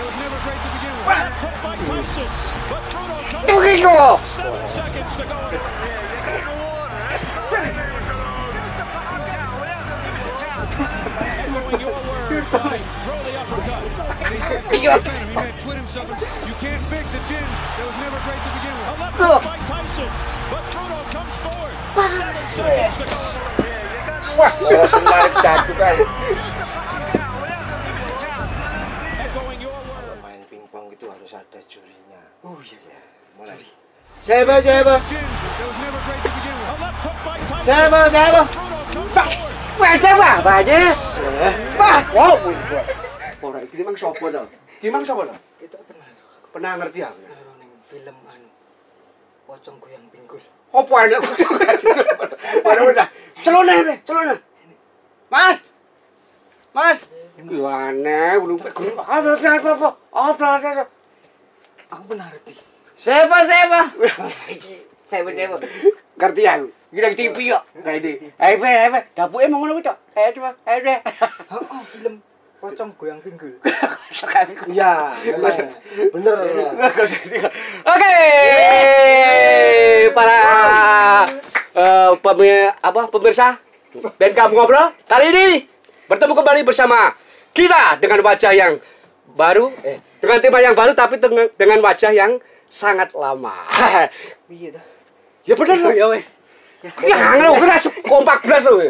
that was never great to begin with. Hook by Tyson, but Bruno comes seven seconds to go. Following your words throw the uppercut. And he said, he meant quit himself. You can't fix a chin that was never great to begin with. A left hook by Tyson, but Bruno comes forward. Seven seconds to go. Wah, langsung narik jantung kan. Echoing ada jurinya. Oh iya ya, mulai. Siapa siapa? Siapa siapa? Comes Pas, wah siapa? Banyak. Bah, wow. Orang iki mang sapa to? Ki mang sapa to? itu pernah Pernah ngerti aku. film anu pocong goyang pinggul Apa ada? Waduh udah. Celana deh, celana. Mas. Mas. Gimana? Belum belum. Apa apa apa? Apa apa? Aku pernah ngerti Siapa siapa? Siapa siapa? Ngerti aku. Gila TV kok. Kayak ini. Ayo, ayo, dapur emang ngono kuwi, Cok. Ayo coba. Ayo deh. oh, film pocong goyang pinggul Iya, bener. Oke, para eh, pemi- apa pemirsa dan kamu ngobrol kali ini bertemu kembali bersama kita dengan wajah yang baru, eh, dengan tema yang baru tapi dengan, dengan wajah yang sangat lama. iya ya bener loh. ya weh Ya, lo kena se- kompak belas lo.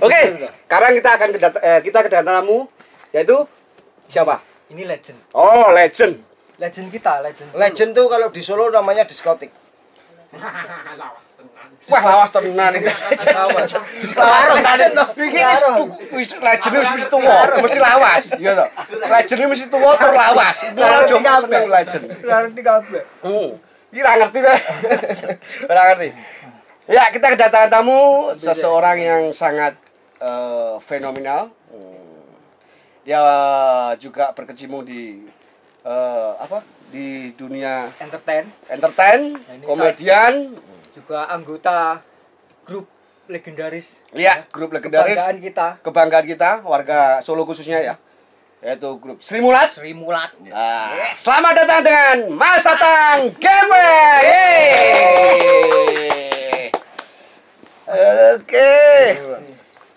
Oke, sekarang kita akan kedat- eh, kita kedatangan tamu yaitu siapa? ini legend Oh, legend. legend kita legend Solo. Legend tuh kalau di Solo namanya diskotik. Wah, lawas tenan iki. Lawas. Lawas tenan. Iki wis wis legend wis mesti tuwa, mesti lawas. Iya toh. Legend mesti tuwa tur lawas. Ora jomo seneng legend. berarti kabeh Hmm. Iki ra ngerti deh. Ora ngerti. Ya, kita kedatangan tamu seseorang yang sangat eh, fenomenal. Hmm. Dia juga berkecimpung di eh, apa? Di dunia entertain entertain, ini komedian, juga anggota grup legendaris Iya, grup legendaris. kebanggaan kita Kebanggaan kita, warga Solo khususnya ya. Yaitu grup Sri Mulat. Sri Mulat Ah, selamat datang dengan Mas Tatang. Yeay. Oke.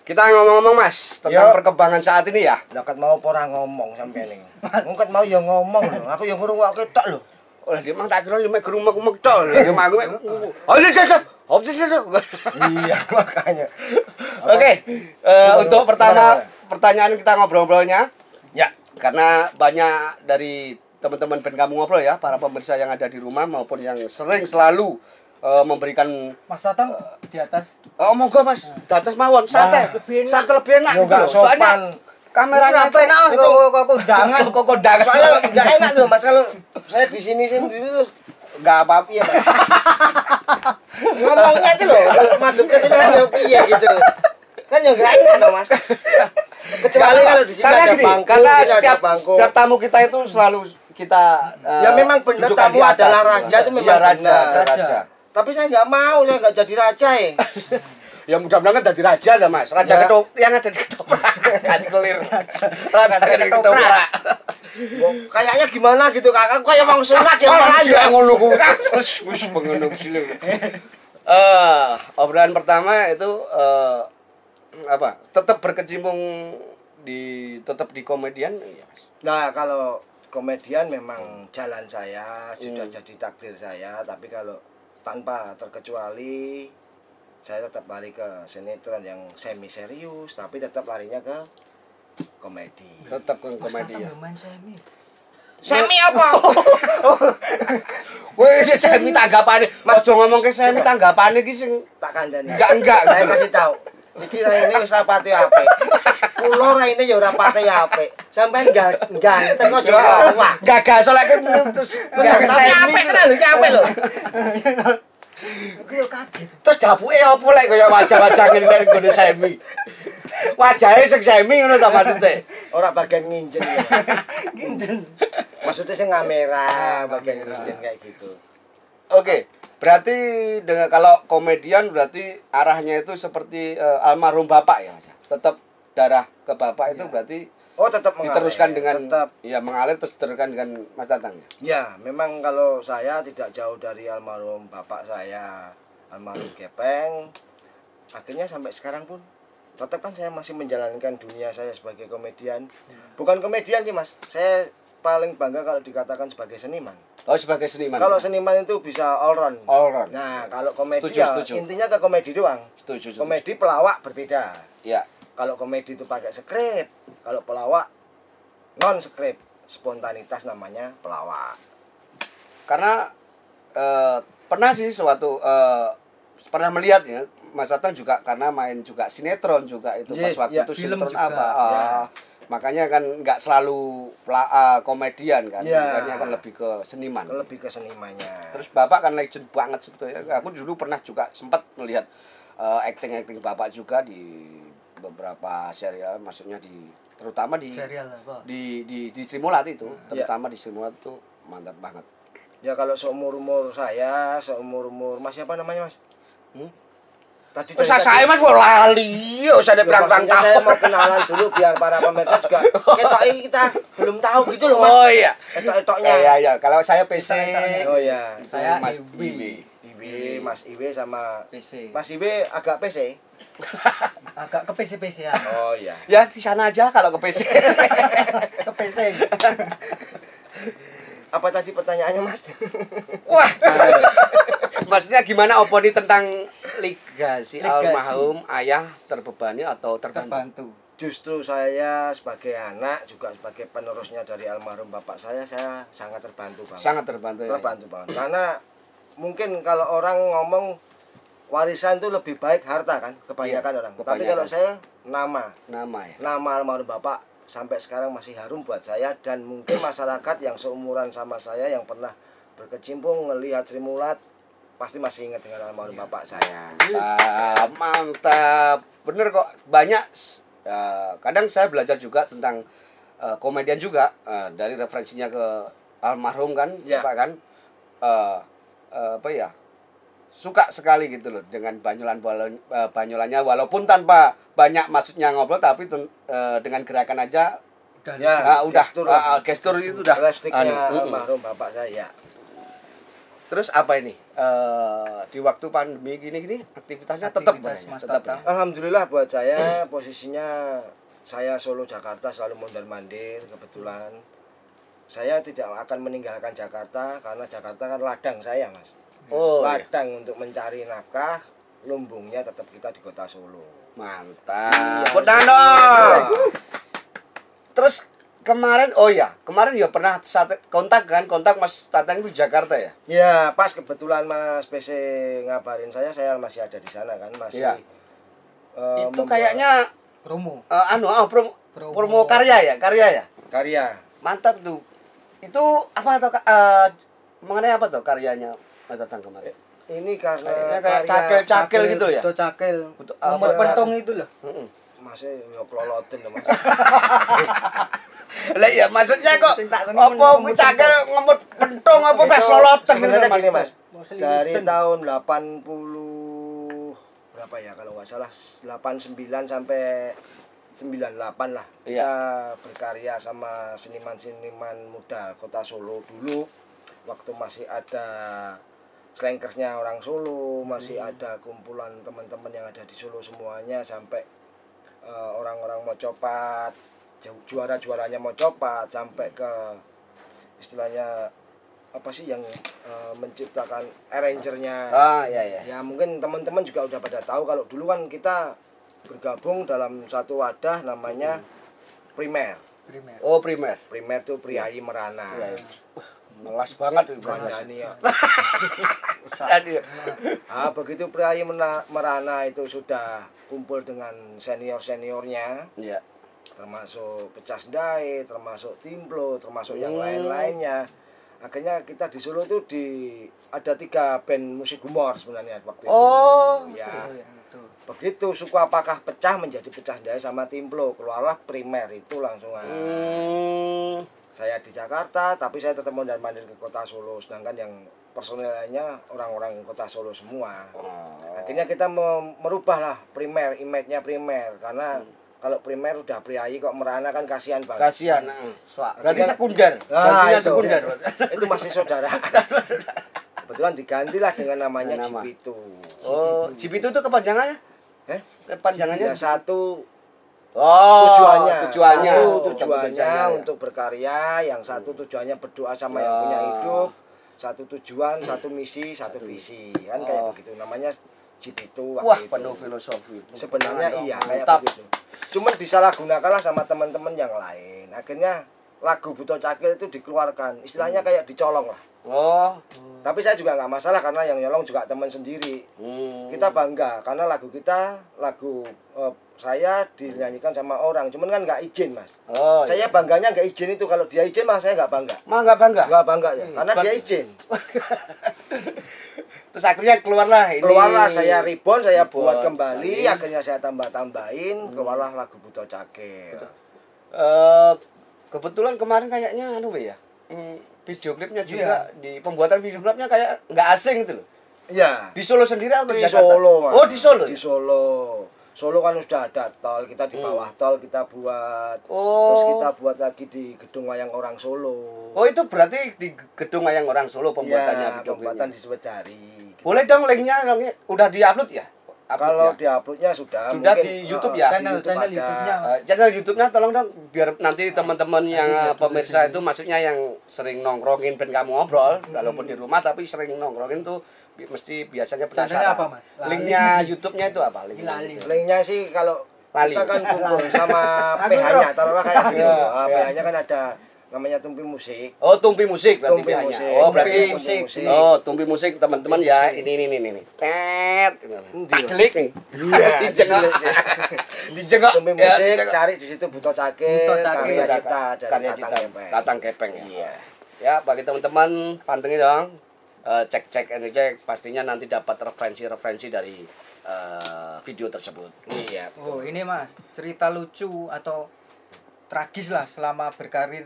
Kita ngomong-ngomong Mas tentang Yo. perkembangan saat ini ya. Lah mau ora ngomong sampean iki. Wong kat mau ya ngomong lho. Aku ya ngrungokke tok lho. Oh, dia emang tak kira mek rumah kumek tok. Dia mah gue. Oh, iya. Oh, iya, makanya. Oke, eh, untuk pertama pertanyaan kita ngobrol-ngobrolnya Ya. karena banyak dari teman-teman band kamu ngobrol ya, para pemirsa yang ada di rumah maupun yang sering selalu eh, memberikan Mas Tatang di atas oh monggo Mas, di atas mawon, santai, lebih enak. santai lebih enak Yo gitu. Soalnya kameranya apa enak itu- kok kok kok undangan kok kondangan. Soalnya enggak enak tuh Mas kalau saya di sini sendiri terus enggak apa-apa ya. Ngomongnya itu loh, kalau madep ke sini kan ya piye gitu. Kan ya enggak enak loh, Mas. Kecuali kalau di sini karena ada bangku, karena setiap bangku. setiap tamu kita itu selalu kita eh, Ya memang benar tamu adalah raja itu memang Iya, raja, benar. raja. Tapi saya nggak mau, saya nggak jadi raja ya. Ya mudah-mudahan kan jadi raja lah mas Raja Ya. ketop yang ada di ketoprak Ganti kelir Raja di ketoprak Kayaknya gimana gitu kakak, kayak mau sunat ya aja. ngono ku Terus wis pengen Eh, obrolan pertama itu eh, apa? Tetap berkecimpung di tetap di komedian ya mas. Nah kalau komedian memang jalan saya sudah Hmm. jadi takdir saya, tapi kalau tanpa terkecuali saya tetap lari ke sinetron yang semi serius, tapi tetap larinya ke komedi. Tetap Mas komedi ya. main semi Semi apa? Wes saya minta tanggapane. Mas ojo ngomong ke minta tanggapane iki sing tak kandani. Enggak, enggak. Saya kasih tahu. Iki ini wis rapati apik. Kulo raine ya ora pati apik. Sampeyan ga- ganteng wah. gagal soalnya kan terus enggak semi. apik tenan lho, iki apik lho. aku yo kaget Terus dapuke apa lek kaya wajah-wajah ngene nggone semi. Wajahe sing semi ngono ta maksudnya. Ora bagian nginjen ya. Ginjen. Maksudnya sing kamera bagian nginjen kayak gitu. Oke, berarti dengan kalau komedian berarti arahnya itu seperti eh, almarhum bapak ya, Mas? Tetap darah ke bapak itu berarti Oh tetap mengalir. Diteruskan dengan tetap ya mengalir terus diteruskan dengan Mas Tatang ya. Ya, memang kalau saya tidak jauh dari almarhum bapak saya, almarhum Gepeng. Akhirnya sampai sekarang pun tetap kan saya masih menjalankan dunia saya sebagai komedian. Bukan komedian sih, Mas. Saya paling bangga kalau dikatakan sebagai seniman. Oh sebagai seniman. Kalau seniman itu bisa all round. all round. Nah, kalau komedi Setuju, ya setuju. intinya ke komedi doang. Setuju, setuju. Komedi pelawak berbeda. Ya. Kalau komedi itu pakai skrip, kalau pelawak non skrip, spontanitas namanya pelawak. Karena eh, pernah sih suatu eh, pernah melihat ya Mas Tatang juga karena main juga sinetron juga itu Iya, pas waktu iya. itu Film sinetron juga. apa Iya. makanya kan nggak selalu ah, komedian kan Iya. makanya kan lebih ke seniman Lebih ke senimannya. terus bapak kan legend banget sebetulnya aku dulu pernah juga sempat melihat acting acting bapak juga di beberapa serial maksudnya di terutama di serial apa di di di Sri Mulat itu Iya. terutama di Sri Mulat itu mantap banget Ya kalau seumur umur saya, seumur umur Mas siapa namanya Mas? Hmm? Tadi Terus dari saya tadi- mas mau lali, ya usah ada Ya, perang-perang maksudnya saya mau kenalan dulu biar para pemirsa juga ketoknya kita belum tahu gitu loh Mas. Oh iya. Etok-etoknya. Ya ya ya. Kalau saya PC. Oh iya. Saya Mas Iwi. Iwi. Mas Iwe sama PC Mas Iwe agak PC. agak ke PC PC ya Oh iya. Ya di sana aja kalau ke PC. ke PC Apa tadi pertanyaannya Mas? Wah. Maksudnya gimana opini tentang legasi Legasi. almarhum ayah terbebani atau terbantu? terbantu Justru saya sebagai anak juga sebagai penerusnya dari almarhum bapak saya saya sangat terbantu banget. Sangat terbantu ya. terbantu banget. Karena mungkin kalau orang ngomong warisan itu lebih baik harta kan kebanyakan Iya, orang. Tapi kebanyakan. kalau saya nama Nama ya. nama almarhum bapak sampai sekarang masih harum buat saya dan mungkin masyarakat yang seumuran sama saya yang pernah berkecimpung melihat Sri Mulat pasti masih ingat dengan almarhum bapak saya. Ah, mantap. Bener kok banyak eh, kadang saya belajar juga tentang eh, komedian juga eh, dari referensinya ke almarhum kan, Ya. Bapak kan eh, eh, apa ya? Suka sekali gitu loh dengan banyolan banyolannya walaupun tanpa banyak maksudnya ngobrol tapi ten- eh, dengan gerakan aja udah Ya, ah, udah gestur ah, ah, gestur itu udah Slapsticknya anu, almarhum bapak saya. Terus apa ini? Eh, di waktu pandemi gini-gini aktivitasnya tetap Aktivitas banyak, Mas tetap ya? Alhamdulillah buat saya posisinya saya Solo Jakarta selalu mondar mandir kebetulan. Saya tidak akan meninggalkan Jakarta karena Jakarta kan ladang saya mas. Oh, iya. ladang untuk mencari nafkah, lumbungnya tetap kita di kota Solo. Mantap. Tepuk tangan dong. Terus kemarin oh ya, kemarin ya pernah kontak kan, kontak Mas Tatang itu Jakarta ya? Ya pas kebetulan Mas PC ngabarin saya, saya masih ada di sana kan masih. Iya. eh, itu membuat kayaknya promo eh, anu ah, promo, Promo. promo karya ya, karya ya. karya. Mantap tuh. Itu apa tuh eh, mengenai apa tuh karyanya Mas Tatang kemarin? Ini karena Kayaknya kayak karya- cakel-cakel gitu ya? Itu cakel. Betul, Nomor apa- pentong itu loh. Heeh. Masnya ya kelolotin loh mas. Lah ya maksudnya kok apa cakel ngemut pentong apa pes loloten Sebenarnya gitu, gini mas, dari tahun 80 berapa ya kalau nggak salah 89 sampai 98 lah Iya. kita berkarya sama seniman-seniman muda kota Solo dulu waktu masih ada slankersnya orang Solo masih Hmm. ada kumpulan teman-teman yang ada di Solo semuanya sampai eh, orang-orang mau copat juara-juaranya mau copat sampai ke istilahnya apa sih yang eh, menciptakan arrangernya Ah, iya iya. ya mungkin teman-teman juga udah pada tahu kalau dulu kan kita bergabung dalam satu wadah namanya primer Primer. Oh, primer. primer tuh priayi merana Iya, iya. Wah, melas banget itu Kandhani ya. Tadi. Ah, begitu priayi merana itu sudah kumpul dengan senior seniornya Iya. Termasuk pecah dae termasuk timblo termasuk yang Hmm. lain-lainnya akhirnya kita di Solo tuh di ada tiga band musik humor sebenarnya waktu Oh. itu Oh, ya, itu. begitu suku apakah pecah menjadi pecah dae sama timblo keluarlah primer itu langsung. Hmm. saya di Jakarta tapi saya tetap mondar mandir ke kota Solo sedangkan yang personelnya orang-orang kota Solo semua Oh. akhirnya kita mem- merubah lah primer image-nya primer karena kalau primer udah priayi kok merana kan kasihan banget Kasihan. heeh. Berarti kan- sekunder. Nah, itu. sekunder. itu masih saudara kebetulan digantilah dengan namanya Nama. Cipitu Oh, Jeep itu kepanjangannya? eh Kepanjangannya? ya satu Oh, tujuannya tujuannya. satu Oh, tujuannya ya. untuk berkarya yang satu tujuannya berdoa sama yang Oh. punya hidup satu tujuan satu misi satu visi kan kayak Oh. begitu namanya Cipitu waktu Wah, itu. penuh filosofi. sebenarnya iya kayak begitu cuman disalahgunakanlah sama teman-teman yang lain akhirnya lagu Buto Cakil itu dikeluarkan istilahnya Hmm. kayak dicolong lah Oh. tapi saya juga nggak masalah karena yang nyolong juga teman sendiri. Hmm. kita bangga karena lagu kita lagu eh, saya dinyanyikan sama orang. Cuman kan nggak izin mas. Oh. saya bangganya nggak izin itu. Kalau dia izin malah saya nggak bangga. Mah enggak bangga. nggak bangga ya. Hmm, karena ber- dia izin. Terus akhirnya keluarlah ini. keluarlah saya reborn saya buat kembali. akhirnya saya tambah tambahin keluarlah lagu Buto Cakil. Eh, kebetulan kemarin kayaknya anu ya. Hmm, video klipnya juga Iya. di pembuatan video klipnya kayak nggak asing gitu loh. ya Di Solo sendiri atau di Jakarta? Solo Mas. Oh, di Solo. di ya? Solo Solo kan sudah ada tol kita di Hmm. bawah tol kita buat Oh. terus kita buat lagi di gedung wayang orang Solo Oh, itu berarti di gedung Wayang Orang Solo pembuatannya ya, video pembuatan klipnya. di Swedari Boleh dong linknya dong udah diupload ya? Kalau Uploadnya? diuploadnya sudah Sudah mungkin, di YouTube eh, ya? di Channel- YouTube channel ada. YouTube-nya. Eh, channel YouTube-nya tolong dong biar nanti teman-teman yang Nanti eh, pemirsa itu maksudnya yang sering nongkrongin ben kamu ngobrol walaupun di rumah tapi sering nongkrongin tuh bi- mesti biasanya penasaran. apa, Mas? Linknya YouTube-nya itu apa? YouTube. linknya sih kalau Lali. kita kan kumpul sama PH-nya taruhlah kayak gitu Iya, Ah, iya. PH-nya kan ada namanya tumpi musik Oh, tumpi musik berarti Tumpi musik. Oh, Tumpi berarti musik. Oh, tumpi musik teman-teman ya. Ini ini ini ini. Tet. Tak Mas? delik nih. Iya, Dijengok. Dijengok. tumpi Ya, musik dijengok. cari di situ Buto Cakil Buto Cakil. karya cipta dari karya Gepeng. Tatang Gepeng ya. Iya. Ya, bagi teman-teman pantengin dong. Eh, cek-cek ini cek pastinya nanti dapat referensi-referensi dari eh, video tersebut. iya Oh, betul. ini Mas, cerita lucu atau tragis lah selama berkarir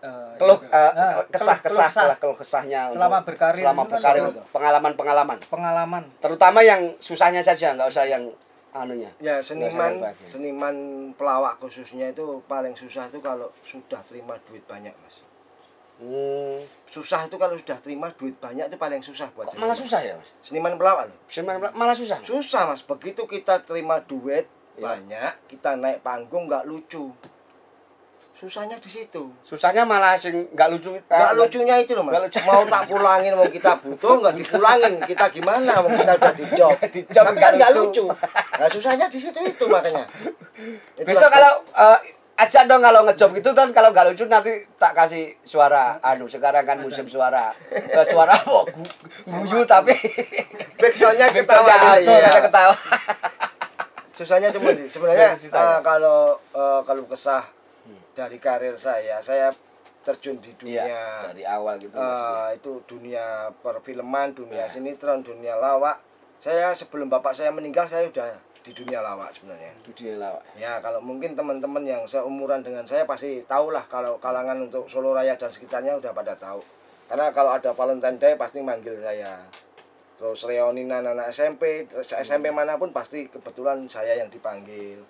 ke- eh, Keluh ya, eh, ah, kesah-kesah keluh- lah keluh kesahnya untuk- Selama berkarir selama kan berkarir ada- pengalaman-pengalaman pengalaman. terutama yang susahnya saja nggak usah yang anunya Ya seniman seniman pelawak khususnya itu paling susah itu kalau sudah terima duit banyak mas. hmm, Susah itu kalau sudah terima duit banyak itu paling susah buat kok malah seniman. susah ya mas Seniman pelawak loh. Sebenarnya malah susah? Susah mas. Begitu kita terima duit Ya. banyak, kita naik panggung nggak lucu. Susahnya di situ. susahnya malah sing nggak lucu Nggak Ah, lucunya itu loh Nggak mas. lucu. Mau tak pulangin, mau kita butuh nggak dipulangin. Kita gimana? Mau kita udah di job. Di job Tapi nggak kan nggak lucu. lucu. Nah susahnya di situ itu makanya. Itulah besok kalau eh, ajak dong kalau ngejob gitu kan kalau nggak lucu nanti tak kasih suara anu sekarang kan musim suara Eh, suara Gu- guyu tapi backsoundnya ketawa iya. ada ketawa susahnya cuma sebenarnya ya? eh, kalau eh, kalau kesah dari karir saya. Saya terjun di dunia iya dari awal gitu eh, itu dunia perfilman dunia Ya. sinetron dunia lawak. Saya sebelum bapak saya meninggal saya udah di dunia lawak sebenarnya. Itu dia lawak. ya? Kalau mungkin teman-teman yang seumuran dengan saya pasti tahu lah kalau kalangan untuk Solo Raya dan sekitarnya udah pada tahu. Karena kalau ada Valentine Day pasti manggil saya. Terus reunian anak SMP SMP mana pun pasti kebetulan saya yang dipanggil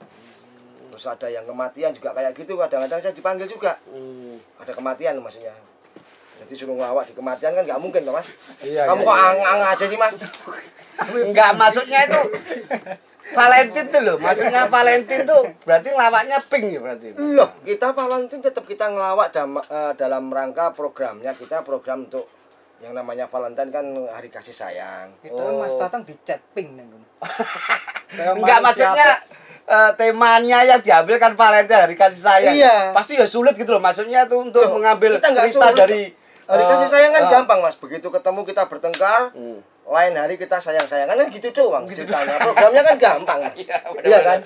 terus ada yang kematian juga kayak gitu kadang-kadang saya dipanggil juga Hmm. ada kematian loh maksudnya jadi suruh ngelawak di kematian kan nggak mungkin loh mas Iya, kamu iya, kok iya. ang-ang aja sih mas Enggak, maksudnya itu Valentine tuh loh. Maksudnya Valentine tuh berarti ngelawaknya pink ya berarti. loh kita Valentine tetap kita ngelawak dalam, eh, dalam rangka programnya kita program untuk yang namanya Valentine kan hari kasih sayang Itu Oh. Mas Tatang di chat pink nih. Enggak maksudnya eh, temanya yang diambil kan Valentine hari kasih sayang. Iya. Pasti ya sulit gitu loh. Maksudnya tuh untuk Loh, mengambil kita cerita sulit. dari hari eh, kasih sayang kan eh, gampang mas begitu ketemu kita bertengkar Hmm. lain hari kita sayang sayangan kan gitu doang ceritanya programnya kan gampang mas iya kan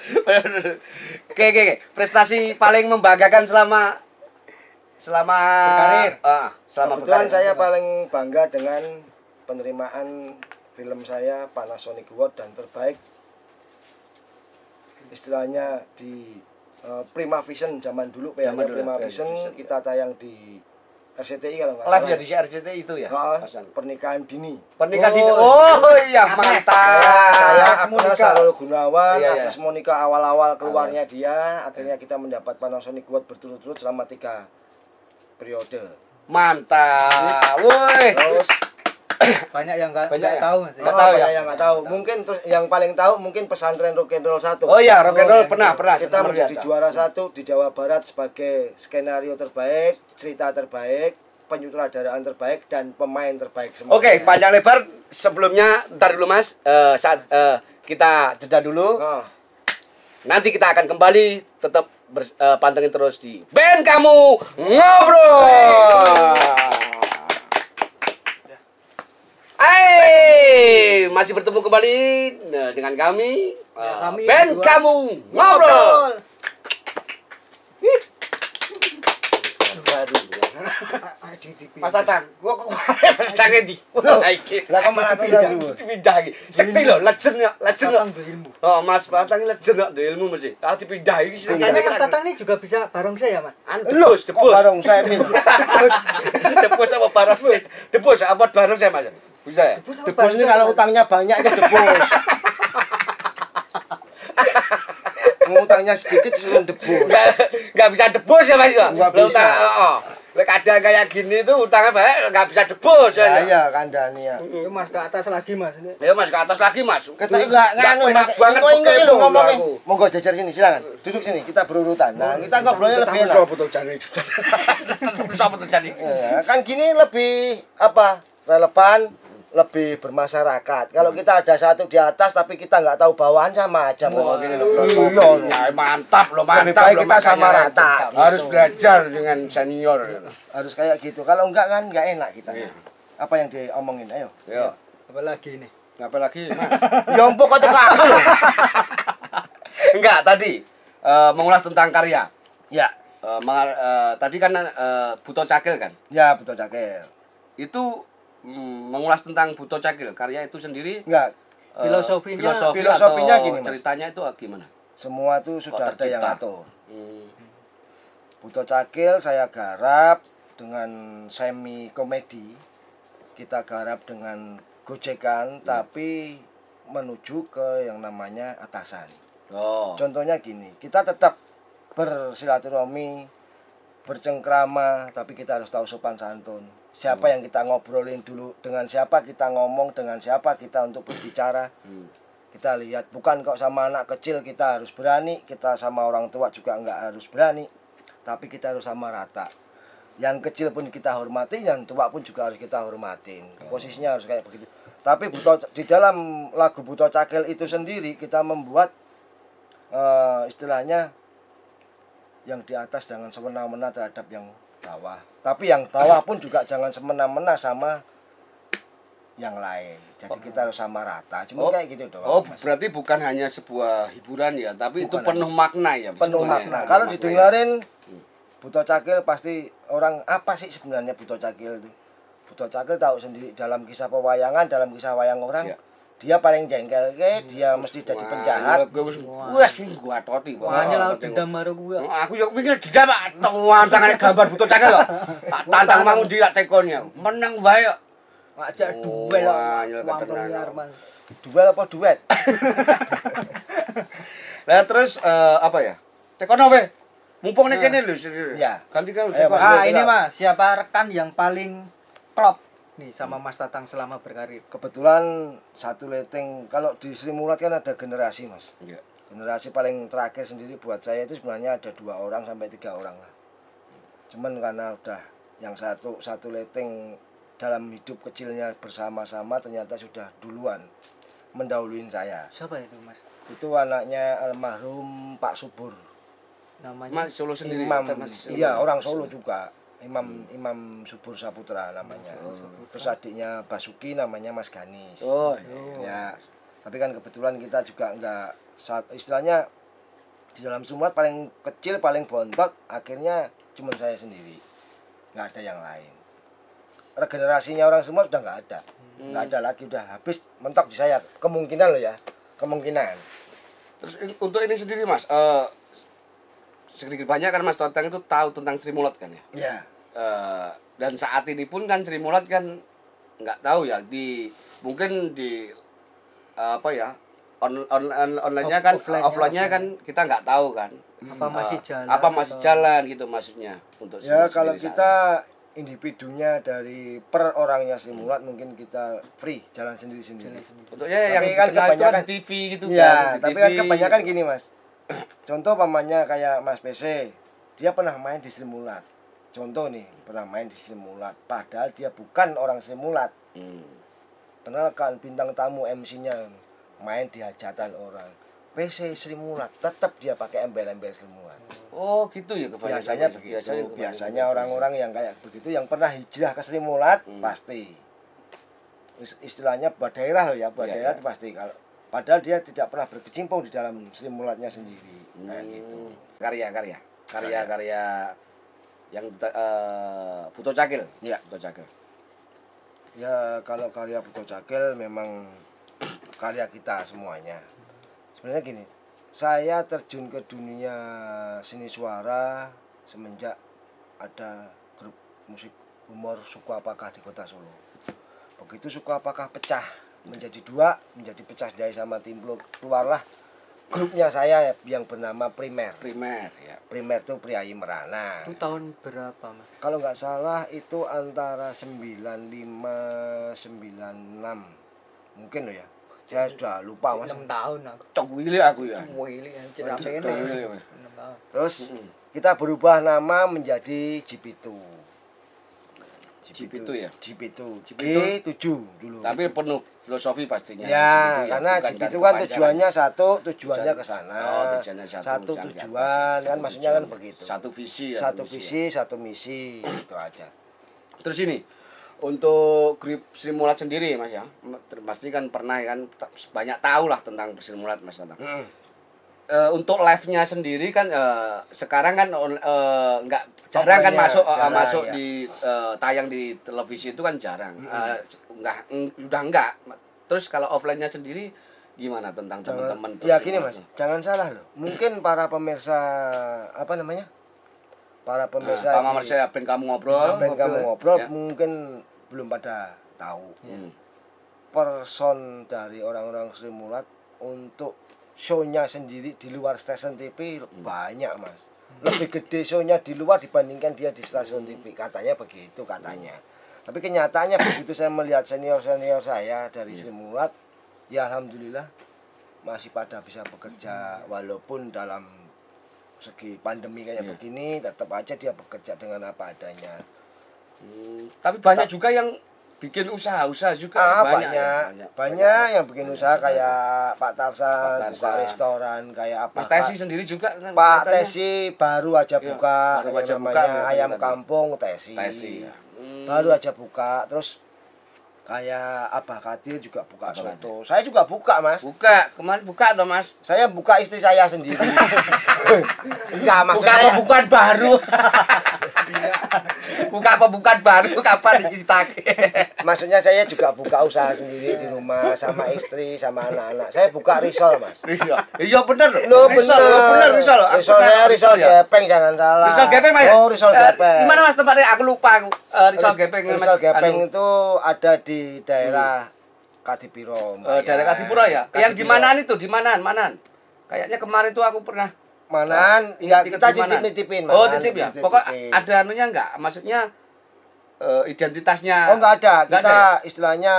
Oke, oke, oke. Prestasi paling membanggakan selama selama Berkarir. Ah, selama Kebetulan berkarir. saya paling bangga dengan penerimaan film saya Panasonic Award dan terbaik istilahnya di eh, Prima Vision zaman dulu dulu, Prima ya, Vision Vision, kita tayang di RCTI kalau nggak Live ya salah. di RCTI itu ya. An? pernikahan dini. Pernikahan Oh, dini. Oh iya mantap. saya Agnes. Sarul Gunawan, Iya, iya. Agnes Monica awal-awal keluarnya dia, akhirnya kita mendapat Panasonic Award berturut-turut selama tiga periode. Mantap. Woi. Terus banyak yang nggak Banyak ya? tahu mas Nggak tahu ya? yang nggak tahu. Mungkin yang paling tahu mungkin pesantren rock and roll satu. Oh iya, rock and roll pernah, pernah. kita menjadi juara satu di Jawa Barat sebagai skenario terbaik, cerita terbaik, penyutradaraan terbaik dan pemain terbaik semua. Oke, panjang lebar sebelumnya ntar dulu Mas, eh, saat eh, kita jeda dulu. Oh, Nanti kita akan kembali tetap ber, eh, pantengin terus di band kamu ngobrol. Masih bertemu kembali eh, dengan kami, eh, kami band berdua. kamu ngobrol. Waduh. Mas Tatang, gua kok Mas Tatang di. Wah, iki. lah ke mana tuh dulu? Dipindah iki. Sekti lho, legend ya, legend ya. Tatang berilmu Oh, Mas Tatang ini legend kok, di ilmu mesti. Ah dipindah iki kayaknya mas Tatang ini juga bisa bareng saya mas Anu debus, Oh, debus. bareng saya min. Debus apa bareng? Debus apa bareng saya Mas? Bisa ya? Debus Debus ini kalau utangnya banyak aja debus. Ngutangnya sedikit suruh debus. Enggak enggak bisa debus ya Mas ya? Nggak Lah, bisa. utang- Oh. Lek ada kayak gini tuh utangnya banyak enggak bisa debus Ya ya. iya kandani ya. Itu mas ke atas lagi mas ini Ya Mas ke atas lagi Mas. Kita enggak nganu Mas. banget Kok ini lu ngomongin. Monggo jajar sini silakan. Duduk sini kita berurutan. Nah, kita ngobrolnya lebih enak. betul jane. Siapa tuh jane? Ya, kan gini lebih apa? Relevan, lebih bermasyarakat. Kalau kita ada satu di atas tapi kita nggak tahu bawahan sama aja. Oh, Mas. gini loh. Iya. Ya, mantap loh, Lebih mantap baik loh, kita sama rata, Harus gitu. belajar dengan senior. Harus kayak gitu. Kalau enggak kan nggak enak kita. Iya. Apa yang diomongin? Ayo. Ya. apa lagi ini Ngapa lagi, Mas? Yompok kok teka aku. Enggak, tadi eh, mengulas tentang karya. Ya, Eh, mengar- eh, tadi kan eh, Buto Cakil kan. ya betul cakil. Itu mengulas tentang Buto Cakil, karya itu sendiri Enggak, eh, Filosofinya- filosofi filosofinya atau gini, Mas. ceritanya itu gimana? semua tuh sudah ada yang tercipta? ngatur. Hmm. Buto Cakil saya garap dengan semi komedi. Kita garap dengan gojekan tapi menuju ke yang namanya atasan. Oh. Contohnya gini, kita tetap bersilaturahmi, bercengkrama, tapi kita harus tahu sopan santun. Siapa yang kita ngobrolin dulu, dengan siapa kita ngomong, dengan siapa kita untuk berbicara. Hmm. Kita lihat, bukan kok sama anak kecil kita harus berani, kita sama orang tua juga nggak harus berani, tapi kita harus sama rata. Yang kecil pun kita hormati, yang tua pun juga harus kita hormatin. Posisinya harus kayak begitu. Tapi Buto, di dalam lagu Buto Cakil itu sendiri kita membuat eh, istilahnya yang di atas jangan semena-mena terhadap yang bawah. Tapi yang bawah pun juga jangan semena-mena sama yang lain. Jadi kita harus sama rata. Cuma Oh, kayak gitu doang. Oh, Mas. berarti bukan hanya sebuah hiburan ya, tapi itu Bukan penuh makna ya. penuh makna. Kalau makna ya. didengarin Buto Cakil pasti orang apa sih sebenarnya Buto Cakil itu? Buto Cakil tahu sendiri dalam kisah pewayangan, dalam kisah wayang orang, Iya. Dia paling jengkel ke, dia mesti jadi penjahat. Gue wis wes gua toti. Makanya laut dendam baru gua Aku yo pikir dendam Pak. Tuan tangane gambar butuh cakil kok. Tak tantang mau di tak tekonnya. Menang wae kok. ngajak duel mas Duel apa duet? Lah terus eh, apa ya? Tekono we. Mumpung nek kene lho. Iya. Ganti kan ah ini mas siapa rekan yang paling klop nih sama mas Tatang selama berkarir Kebetulan satu leteng kalau di Sri Mulat kan ada generasi mas. Iya. Generasi paling terakhir sendiri buat saya itu sebenarnya ada dua orang sampai tiga orang lah. Cuman karena udah yang satu satu leteng dalam hidup kecilnya bersama-sama ternyata sudah duluan mendahuluin saya. siapa itu mas Itu anaknya almarhum Pak Subur. namanya Mas Solo sendiri. Imam, atau Mas Solo? iya orang Solo juga. Imam Imam Subur Saputra namanya. Terus adiknya Basuki namanya Mas Ganis. Oh, iya. Ya, tapi kan kebetulan kita juga nggak saat istilahnya di dalam Sumat paling kecil paling bontot akhirnya cuma saya sendiri nggak ada yang lain regenerasinya orang semua sudah nggak ada nggak ada lagi udah habis mentok di saya kemungkinan loh ya kemungkinan Terus untuk ini sendiri Mas, eh sedikit banyak kan Mas Toteng itu tahu tentang Sri Mulat kan ya? ya eh, dan saat ini pun kan Sri Mulat kan nggak tahu ya di mungkin di apa ya on, on, on- online-nya kan offline-nya, offline-nya kan kita nggak tahu kan apa masih Eh, jalan apa masih atau- jalan gitu maksudnya untuk Ya kalau sendiri kita individunya dari per orangnya Sri Mulat mungkin kita free jalan sendiri-sendiri. saat. Untuknya yang Tapi kan kan kebanyakan- di TV gitu Iya, kan tapi TV. kan kebanyakan gini mas. Contoh pamannya kayak Mas PC, dia pernah main di Sri Mulat. Contoh nih, pernah main di Sri Mulat. Padahal dia bukan orang Sri Mulat. Hmm. Kenalkan bintang tamu MC-nya main di hajatan orang. PC Sri Mulat, tetap dia pakai embel-embel Sri Mulat. Oh gitu ya kebanyakan. Biasanya ya. begitu. kebanyakan Biasanya begitu. orang-orang yang kayak begitu yang pernah hijrah ke Sri Mulat Hmm. pasti. Is- Istilahnya buat daerah loh ya, buat Iya, daerah itu pasti. Kalau padahal dia tidak pernah berkecimpung di dalam Sri Mulatnya sendiri. Kayak gitu. Hmm. Karya-karya, karya-karya yang eh Puto Cakil. Iya. Puto Cakil. Ya kalau karya Putu Cakil memang karya kita semuanya. Sebenarnya gini, saya terjun ke dunia seni suara semenjak ada grup musik humor suku apakah di kota Solo. Begitu suku apakah pecah menjadi dua, menjadi pecah dari sama timbul keluarlah grupnya saya yang bernama Primer. Primer ya. Primer itu Priayi Merana. itu tahun berapa mas Kalau nggak salah itu antara 95 96 mungkin loh ya. Saya sudah lupa mas. enam tahun aku Cok Willy aku ya. Wili Cok Willy. Mas. enam tahun Terus kita berubah nama menjadi Jipitu. Jipitu ya? Jipitu. Jipitu. G7 dulu. Tapi penuh filosofi pastinya. ya, Jipitu karena bukan Jipitu dari kan tujuannya satu, tujuannya Tujuan- ke sana. Oh, tujuannya satu, atas. tujuan kan Satu maksudnya kan begitu. Satu visi ya. Satu ya. visi, satu misi, itu aja. Terus ini untuk grup Sri Mulat sendiri Mas ya. Pasti kan pernah kan t- banyak tahu lah tentang Sri Mulat Mas tentang. Mm. Eh, untuk live-nya sendiri kan eh, sekarang kan eh, nggak jarang kan masuk eh, jarang, masuk ya. di eh, tayang di televisi itu kan jarang. Eh, nggak mm, sudah enggak. Terus kalau offline-nya sendiri gimana tentang teman-teman? ya gini mas jangan salah loh mungkin para pemirsa apa namanya para Nah, pemirsa di- Mamar saya ben kamu ngobrol. band kamu ngobrol Ya. mungkin belum pada tahu Hmm. person dari orang-orang Sri Mulat untuk show-nya sendiri di luar stasiun TV Hmm. banyak mas. Lebih gede show-nya di luar dibandingkan dia di stasiun TV katanya begitu katanya. Tapi kenyataannya begitu saya melihat senior-senior saya dari Sri Mulat ya alhamdulillah masih pada bisa bekerja. Walaupun dalam segi pandemi kayak Iya. begini tetap aja dia bekerja dengan apa adanya. Hmm, tapi banyak juga yang bikin usaha-usaha juga. Ah, banyak, ya, banyak, yang bikin usaha kayak Pak Tarsan, Pak buka restoran kayak apa? Mas Tesi sendiri juga kan Pak katanya. Tesi baru aja Iya, buka, baru yang aja buka, namanya katanya ayam tadi. kampung Tesi. Tesi. ya. Hmm. Baru aja buka, terus kayak Abah Kadir juga buka Abah soto. Saya juga buka, Mas. Buka, kemarin buka atau Mas? Saya buka istri saya sendiri. Enggak, Buka maksudnya pembukaan baru. buka pembukaan baru kapan diceritake? maksudnya saya juga buka usaha sendiri di rumah sama istri sama anak-anak. Saya buka risol, Mas. Risol. Iya bener. Lo risol, bener. oh, bener risol. Aku Risol saya risol ya. gepeng jangan salah. Risol gepeng Mas. ya? Oh, risol Eh, gepeng. Di mana Mas tempatnya? Aku lupa aku. Eh, risol Ris- gepeng. Risol gepeng Anu, itu ada di daerah Kadipiro. eh, Mbak, daerah Kadipura ya? Yang di Kadipiro. manaan itu? Di manaan? Manaan? Kayaknya kemarin tuh aku pernah Manan, Ingat- ya kita mana? titip-nitipin. Oh, titip ya. Pokok ada anunya enggak? Maksudnya eh, identitasnya Oh, enggak ada. Kita ada ya? istilahnya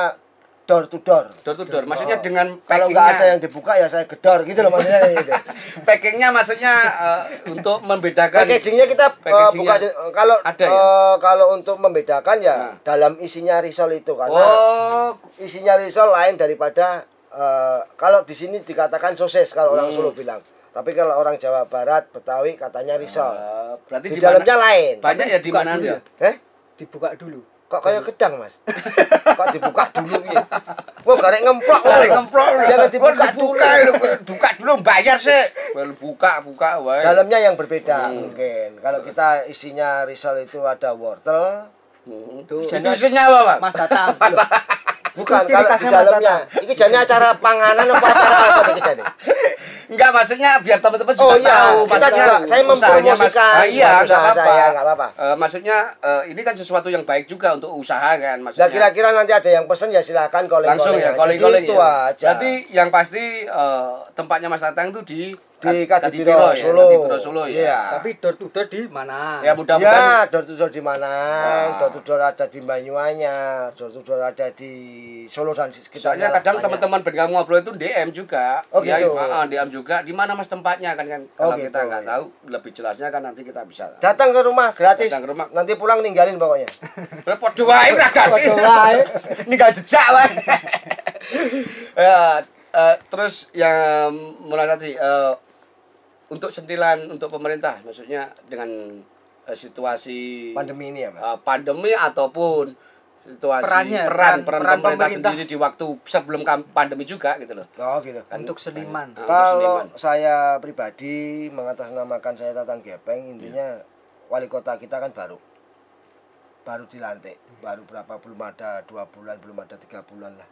door to door. door to door. Maksudnya Oh. dengan Kalau packingnya. nggak ada yang dibuka ya saya gedor gitu loh maksudnya gitu. packingnya maksudnya eh, untuk membedakan Packagingnya kita eh, Packagingnya buka eh, kalau ada ya? eh, kalau untuk membedakan ya Nah. dalam isinya risol itu karena oh isinya risol lain daripada eh, kalau di sini dikatakan sosis kalau orang Hmm. Solo bilang. Tapi kalau orang Jawa Barat, Betawi katanya risol. eh, berarti di dalamnya lain. banyak ya di mana dulu ya ya? Eh? dibuka dulu Kok kayak gedang, Mas? Kok dibuka dulu ya? Wah, garek ngemplok. Loh. ngemplok Jangan dibuka dulu. dibuka buka dulu bayar sih well, buka buka wae Dalamnya yang berbeda Hmm. mungkin. Kalau kita isinya risol itu ada wortel, Hmm. Itu isinya apa bang Mas datang bukan Itu kalau di dalamnya. Ini jadi acara panganan apa acara apa iki jane? Enggak maksudnya biar teman-teman juga Oh, iya. tahu. Kita Maksudnya juga- saya usahanya Mas. mempromosikan Ah, iya, enggak apa-apa. apa-apa. Eh, maksudnya eh, ini kan sesuatu yang baik juga untuk usaha kan Nah maksudnya. kira-kira nanti ada yang pesen ya silakan calling langsung ya, aja. calling calling Gitu ya. aja. Berarti yang pasti eh, tempatnya Mas Tatang itu di Di Kadipiro, ya, Solo. Kadipiro Solo ya. Iya. Tapi door to door di mana? Ya mudah-mudahan Ya, door to door di mana? Nah. Door to door ada di Banyuanyar, door to door ada di Solo dan sekitarnya. Soalnya kadang teman-teman ben kamu ngobrol itu DM juga. Oh, ya, gitu. ah, DM juga. Di mana Mas tempatnya kan kan. Oh, Kalau kita gitu, nggak ya. tahu lebih jelasnya kan nanti kita bisa. Datang ke rumah gratis. Datang ke rumah. Nanti pulang ninggalin pokoknya. Repot wae ora ganti. Padha wae. Ninggal jejak wae. eh, terus yang mulai tadi eh, untuk sentilan untuk pemerintah maksudnya dengan eh, situasi Pandemi ini ya, Mas. eh, pandemi ataupun situasi Perannya, peran peran- peran, peran pemerintah, pemerintah. sendiri di waktu sebelum pandemi juga gitu loh. Oh, gitu. Kan- Untuk seniman. Untuk Kalau seniman. saya pribadi mengatasnamakan saya Tatang Gepeng, intinya wali kota kita kan baru. Baru dilantik, baru berapa belum ada dua bulan, belum ada tiga bulan lah.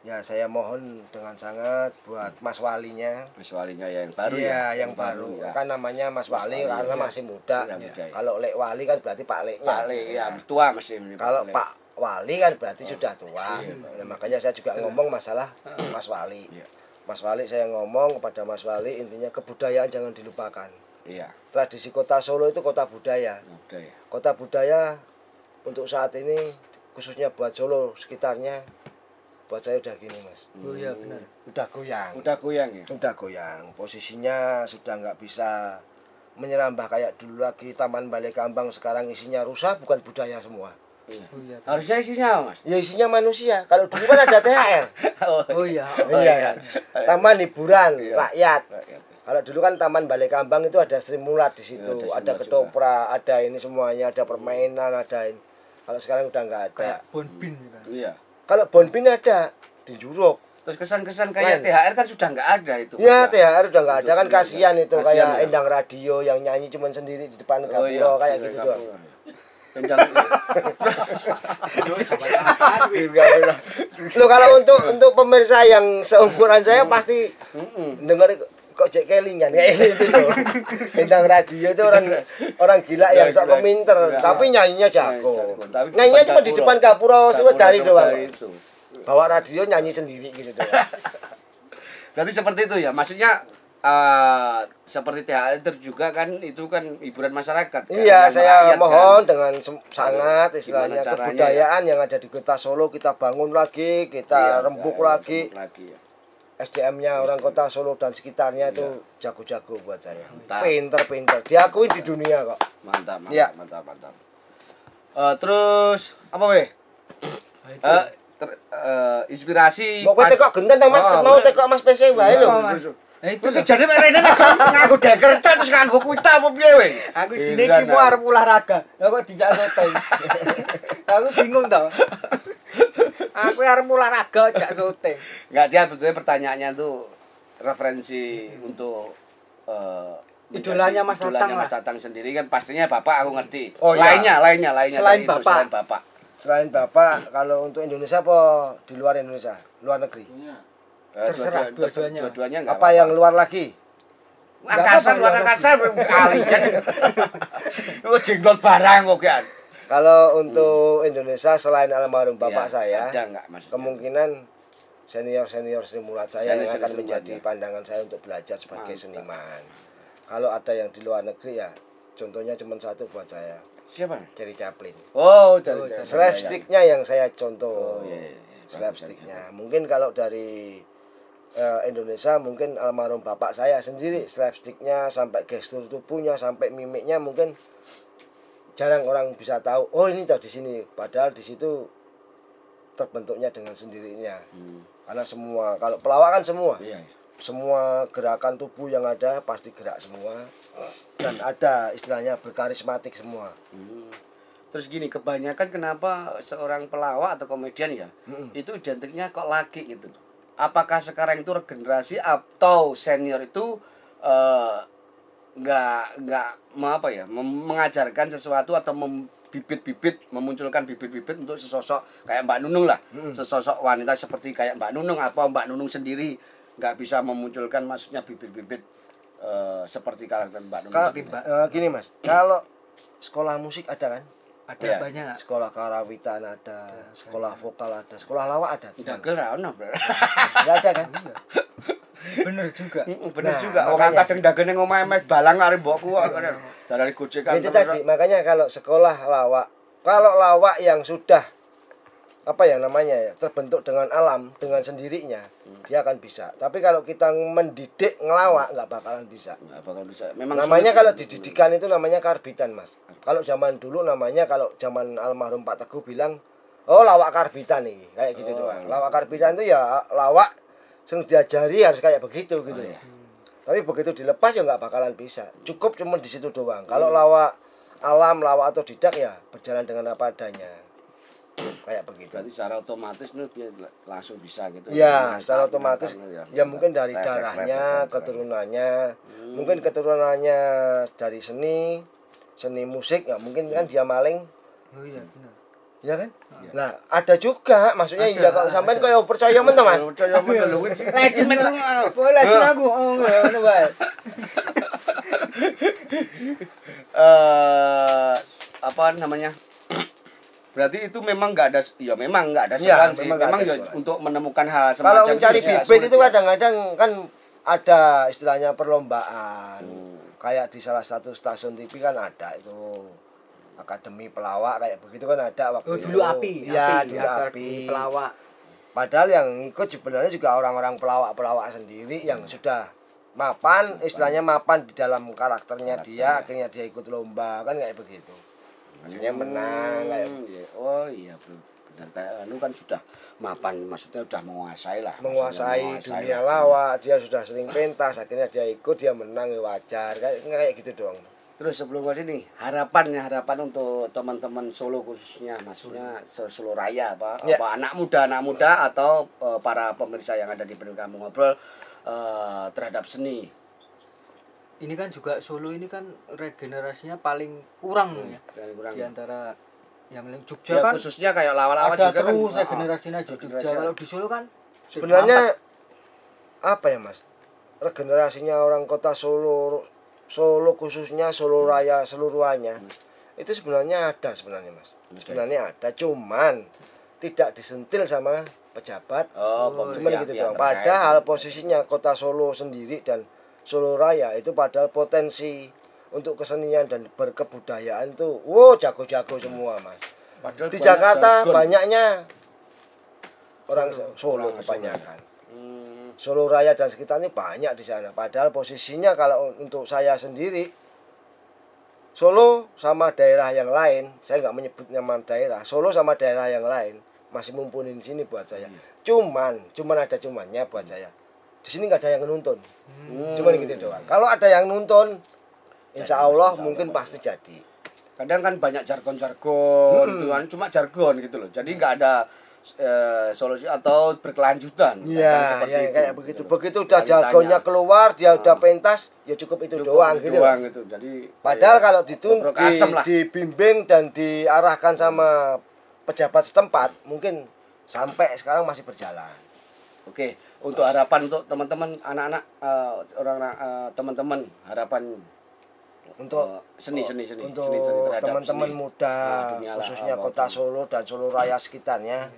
Ya saya mohon dengan sangat buat Mas Walinya, Mas Walinya ya yang baru Iya, ya. yang baru. ya. Kan namanya Mas, Mas Wali, Wali, karena iya. masih muda. Iya, muda, iya. Kalau Lek Wali kan berarti Pak Leknya. Pak Le, ya tua masih Kalau. Pak Wali kan berarti sudah tua. Iya, Nah, makanya saya juga ngomong masalah Mas Wali. Iya. Mas Wali saya ngomong kepada Mas Wali intinya kebudayaan jangan dilupakan. Iya, Tradisi kota Solo itu kota budaya. udah ya. Kota budaya untuk saat ini khususnya buat Solo sekitarnya buat saya udah gini mas. Oh iya benar. Udah goyang. Udah goyang ya. Sudah goyang. Posisinya sudah nggak bisa menyerambah kayak dulu lagi Taman Balai Kambang sekarang isinya rusak bukan budaya semua. Iya. Oh iya. Harusnya isinya apa, Mas? Ya isinya manusia. Kalau dulu kan ada THR. Oh iya. iya kan. Taman hiburan Iya. rakyat. Rakyat. Kalau dulu kan Taman Balai Kambang itu ada Sri Mulat di situ, Iya, ada ada ketoprak, ada ini semuanya, ada permainan, ada ini. Kalau sekarang udah nggak ada. Kayak bonbin gitu. Iya. Kalau Bonbin ada di Juruk. Terus kesan-kesan kayak. THR kan sudah nggak ada itu. Ya Mas, THR udah nggak ada kan kasihan itu Kasihan, kayak ya. Endang Radio yang nyanyi cuman sendiri di depan Oh iya, kayak gitu doang. Endang. Lo kalau untuk untuk pemirsa yang seumuran saya pasti Mm-mm. dengar kok cek kelingan kayak gitu loh. Endang radio itu orang orang gila yang sok Gila, keminter, gila. tapi nyanyinya Jago. Nyanyinya cuma di depan gapura cuma Gapura dari doang. Bawa radio nyanyi sendiri gitu doang. Berarti seperti itu ya. Maksudnya eh, seperti THR itu juga kan itu kan hiburan masyarakat. kan, Iya, yang saya rakyat, kan. mohon dengan sem- sangat istilahnya caranya, kebudayaan yang ada di kota Solo kita bangun lagi, kita Iya, rembuk iya, lagi. rembuk lagi ya. SDM-nya orang kota Solo dan sekitarnya itu jago-jago buat saya. Pinter-pinter. Diakui di dunia kok. Mantap, mantap, Iya. mantap, mantap. Eh, terus apa weh? Eh, ter- eh, inspirasi Mau kowe pas- tekok genten Mas, Oh, mau tekok Mas PC wae lho. Mas? Eh itu loh. jadi mereka nganggo deker terus nganggo kuita apa piye weh? Aku Iya, jine iki mau arep olahraga. Lah kok dijak soteng. Aku bingung tau. Aku arep olahraga jak soteng. Enggak dia sebetulnya pertanyaannya tuh referensi untuk eh, Idolanya Mas idolanya Tatang Mas lah. Tatang sendiri kan pastinya Bapak aku ngerti. Oh, iya. lainnya, lainnya, lainnya Selain dari itu, Bapak. selain Bapak. Selain Bapak, kalau untuk Indonesia apa di luar Indonesia? Luar negeri. Eh, Terserah, dua-dua- dua-duanya. Dua-duanya enggak Apa yang luar lagi? angkasa luar angkasa kalian. Oh jenglot barang kok kan. Kalau untuk Indonesia selain almarhum bapak Iya, saya, ada enggak Mas? kemungkinan senior-senior Sri Mulat saya yang Senior-senior akan menjadi ya. pandangan saya untuk belajar sebagai Mantap. seniman. Kalau ada yang di luar negeri ya, contohnya cuma satu buat saya, Siapa? Jerry Chaplin. Oh, dari Oh, dari- Slapsticknya yang saya contoh. Oh, iya, iya, iya. Slapsticknya. Mungkin kalau dari eh, Indonesia mungkin almarhum bapak saya sendiri slapsticknya sampai gestur tubuhnya sampai mimiknya mungkin jarang orang bisa tahu. Oh ini tahu di sini. Padahal di situ terbentuknya dengan sendirinya. Hmm, Karena semua kalau pelawak kan semua Iya. iya. semua gerakan tubuh yang ada pasti gerak semua dan ada istilahnya berkarismatik semua. Hmm. Terus gini, kebanyakan kenapa seorang pelawak atau komedian ya, Mm-mm. itu identiknya kok laki gitu. Apakah sekarang itu regenerasi atau senior itu eh, nggak nggak mau apa ya, mem- mengajarkan sesuatu atau membibit-bibit, memunculkan bibit-bibit untuk sesosok kayak Mbak Nunung lah, sesosok wanita seperti kayak Mbak Nunung apa Mbak Nunung sendiri nggak bisa memunculkan maksudnya bibit-bibit eh, seperti karakter Mbak Nunung. Ka- Seperti Mbak. eh, gini mas, kalau sekolah musik ada kan? Ada Iya. banyak. Sekolah karawitan ada, sekolah vokal ada, sekolah lawak ada. Bro. Nggak ada kan? Bener juga. Bener Nah, juga. Wong kadang dagen ning omahe mes balang arep mbokku kok. Dari gojekan. Itu tadi, makanya kalau sekolah lawak, kalau lawak yang sudah apa ya namanya ya terbentuk dengan alam dengan sendirinya dia akan bisa tapi kalau kita mendidik ngelawak nggak bakalan bisa Nggak bakal bisa. Memang namanya kalau dididikan itu namanya karbitan mas kalau zaman dulu namanya kalau zaman almarhum Pak Teguh bilang oh lawak karbitan nih kayak gitu Oh. doang lawak karbitan itu ya lawak yang diajari harus kayak begitu gitu. Iya. tapi begitu dilepas ya nggak bakalan bisa. Cukup cuma di situ doang. Kalau lawak alam lawak atau didak ya berjalan dengan apa adanya. Kayak begitu. Berarti secara otomatis nih dia langsung bisa gitu. Ya, Mental, secara otomatis mental, ya. mungkin dari darahnya, keturunannya, mungkin keturunannya dari seni, seni musik, ya mungkin kan dia maling, Oh iya benar. Ya kan? Nah, ada juga, maksudnya ya kalau sampean kau percaya men Mas? Percaya men lho. Legend metro. Boleh legend aku. Oh ngono wae. eh apa namanya? Berarti itu memang nggak ada ya memang nggak ada Ya, sekolah sih. memang Memang ada ya untuk menemukan hal Kalau semacam mencari itu ya bibit itu ya. kadang-kadang kan ada istilahnya perlombaan. Kayak di salah satu stasiun TV kan ada itu akademi pelawak kayak begitu kan ada waktu Oh itu. dulu api. Iya, api, dulu akar api. pelawak. Padahal yang ikut sebenarnya juga orang-orang pelawak-pelawak sendiri yang sudah mapan, istilahnya mapan di dalam karakternya dia, akhirnya dia ikut lomba kan kayak begitu. Akhirnya menang kayak Hmm, iya. Oh iya bro. Benar kayak anu kan sudah mapan maksudnya sudah menguasai lah. menguasai Maksudnya dunia lawak, dia sudah sering pentas, akhirnya dia ikut, dia menang ya wajar, kayak kayak gitu doang. Terus sebelum ke sini, harapan ya harapan untuk teman-teman Solo khususnya, maksudnya Solo Raya apa, Ya. apa anak muda anak muda atau eh, para pemirsa yang ada di Kampung Ngobrol eh, terhadap seni. Ini kan juga Solo ini kan regenerasinya paling kurang ya. Yang kurang. Di antara yang lain Jogja Ya, kan khususnya kayak lawan-lawan ada juga terus kan. regenerasinya di Jogja. regenerasi. Kalau di Solo kan Sebenarnya apa ya mas? Regenerasinya orang kota Solo, Solo khususnya Solo Raya seluruhannya itu sebenarnya ada sebenarnya mas. Sebenarnya ada, cuman tidak disentil sama pejabat Oh, Cuman pihak- gitu pihak doang. Padahal posisinya kota Solo sendiri dan Solo Raya itu padahal potensi untuk kesenian dan berkebudayaan itu wow jago-jago semua mas. Padahal Di banyak Jakarta jargon. banyaknya orang Solo Orang kebanyakan. Hmm, Solo Raya dan sekitarnya banyak di sana. Padahal posisinya kalau untuk saya sendiri Solo sama daerah yang lain, saya nggak menyebut nama daerah. Solo sama daerah yang lain masih mumpuni di sini buat saya. Cuman, cuman ada cumannya buat saya. Di sini nggak ada yang nonton. Hmm. Cuman gitu doang. Kalau ada yang nonton, insya Jadi, Allah insya mungkin pasti jadi. kadang kan banyak jargon-jargon kan cuma jargon gitu loh jadi nggak ada eh, solusi atau berkelanjutan seperti ya, itu, kayak gitu begitu. loh. Begitu udah jargonnya keluar, dia udah Ah. pentas, ya cukup itu Cukup doang itu gitu. doang gitu jadi Padahal kayak kalau ditun di, lah dibimbing dan diarahkan sama pejabat setempat, mungkin sampai sekarang masih berjalan. oke untuk harapan untuk teman-teman anak-anak eh, orang eh, teman-teman harapan Untuk seni seni seni untuk seni, seni terhadap teman-teman muda, Nah, lah, khususnya kota. Solo dan Solo Raya sekitarnya,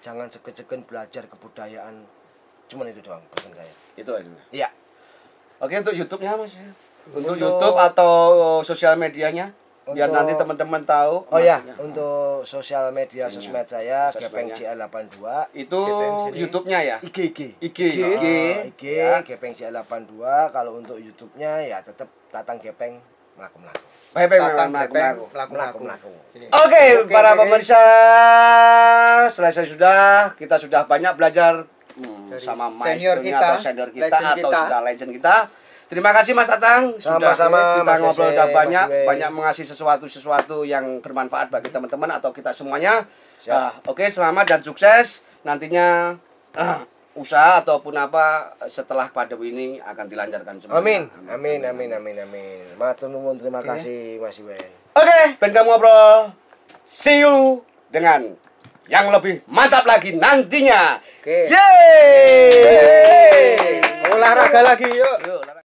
jangan segen-segen belajar kebudayaan. Cuman itu doang pesan saya. itu aja Iya. oke untuk YouTube-nya mas untuk, Untuk- YouTube atau sosial medianya biar nanti teman-teman tahu Oh ya, untuk sosial media Ininya, sosmed saya. Gepeng CL82, itu GPM sini. YouTube-nya ya IG IG. IG IG, IG IG ya. Gepeng CL82. Kalau untuk YouTube-nya ya tetap Tatang Gepeng melaku-melaku. Baik, baik, Tatang melaku, Gepeng, melaku. melaku-melaku. Melaku-melaku. Sini. Oke, para pemirsa, selesai sudah. Kita sudah banyak belajar hmm, sama senior kita, atau senior kita atau kita. sudah legend kita. Terima kasih Mas Atang sudah Sama-sama, kita Mas ngobrol udah Mas banyak Yose. banyak mengasih sesuatu sesuatu yang bermanfaat bagi teman-teman atau kita semuanya. Ah, Oke, selamat dan sukses nantinya ah, usaha ataupun apa setelah pandemi ini akan dilancarkan semua. Amin. Amin amin amin amin. Matur nuwun terima Oke. kasih Mas Iwen. Oke, Ben kamu ngobrol. See you dengan yang lebih mantap lagi nantinya. Oke. Yeay! Olahraga lagi yuk. Yuk,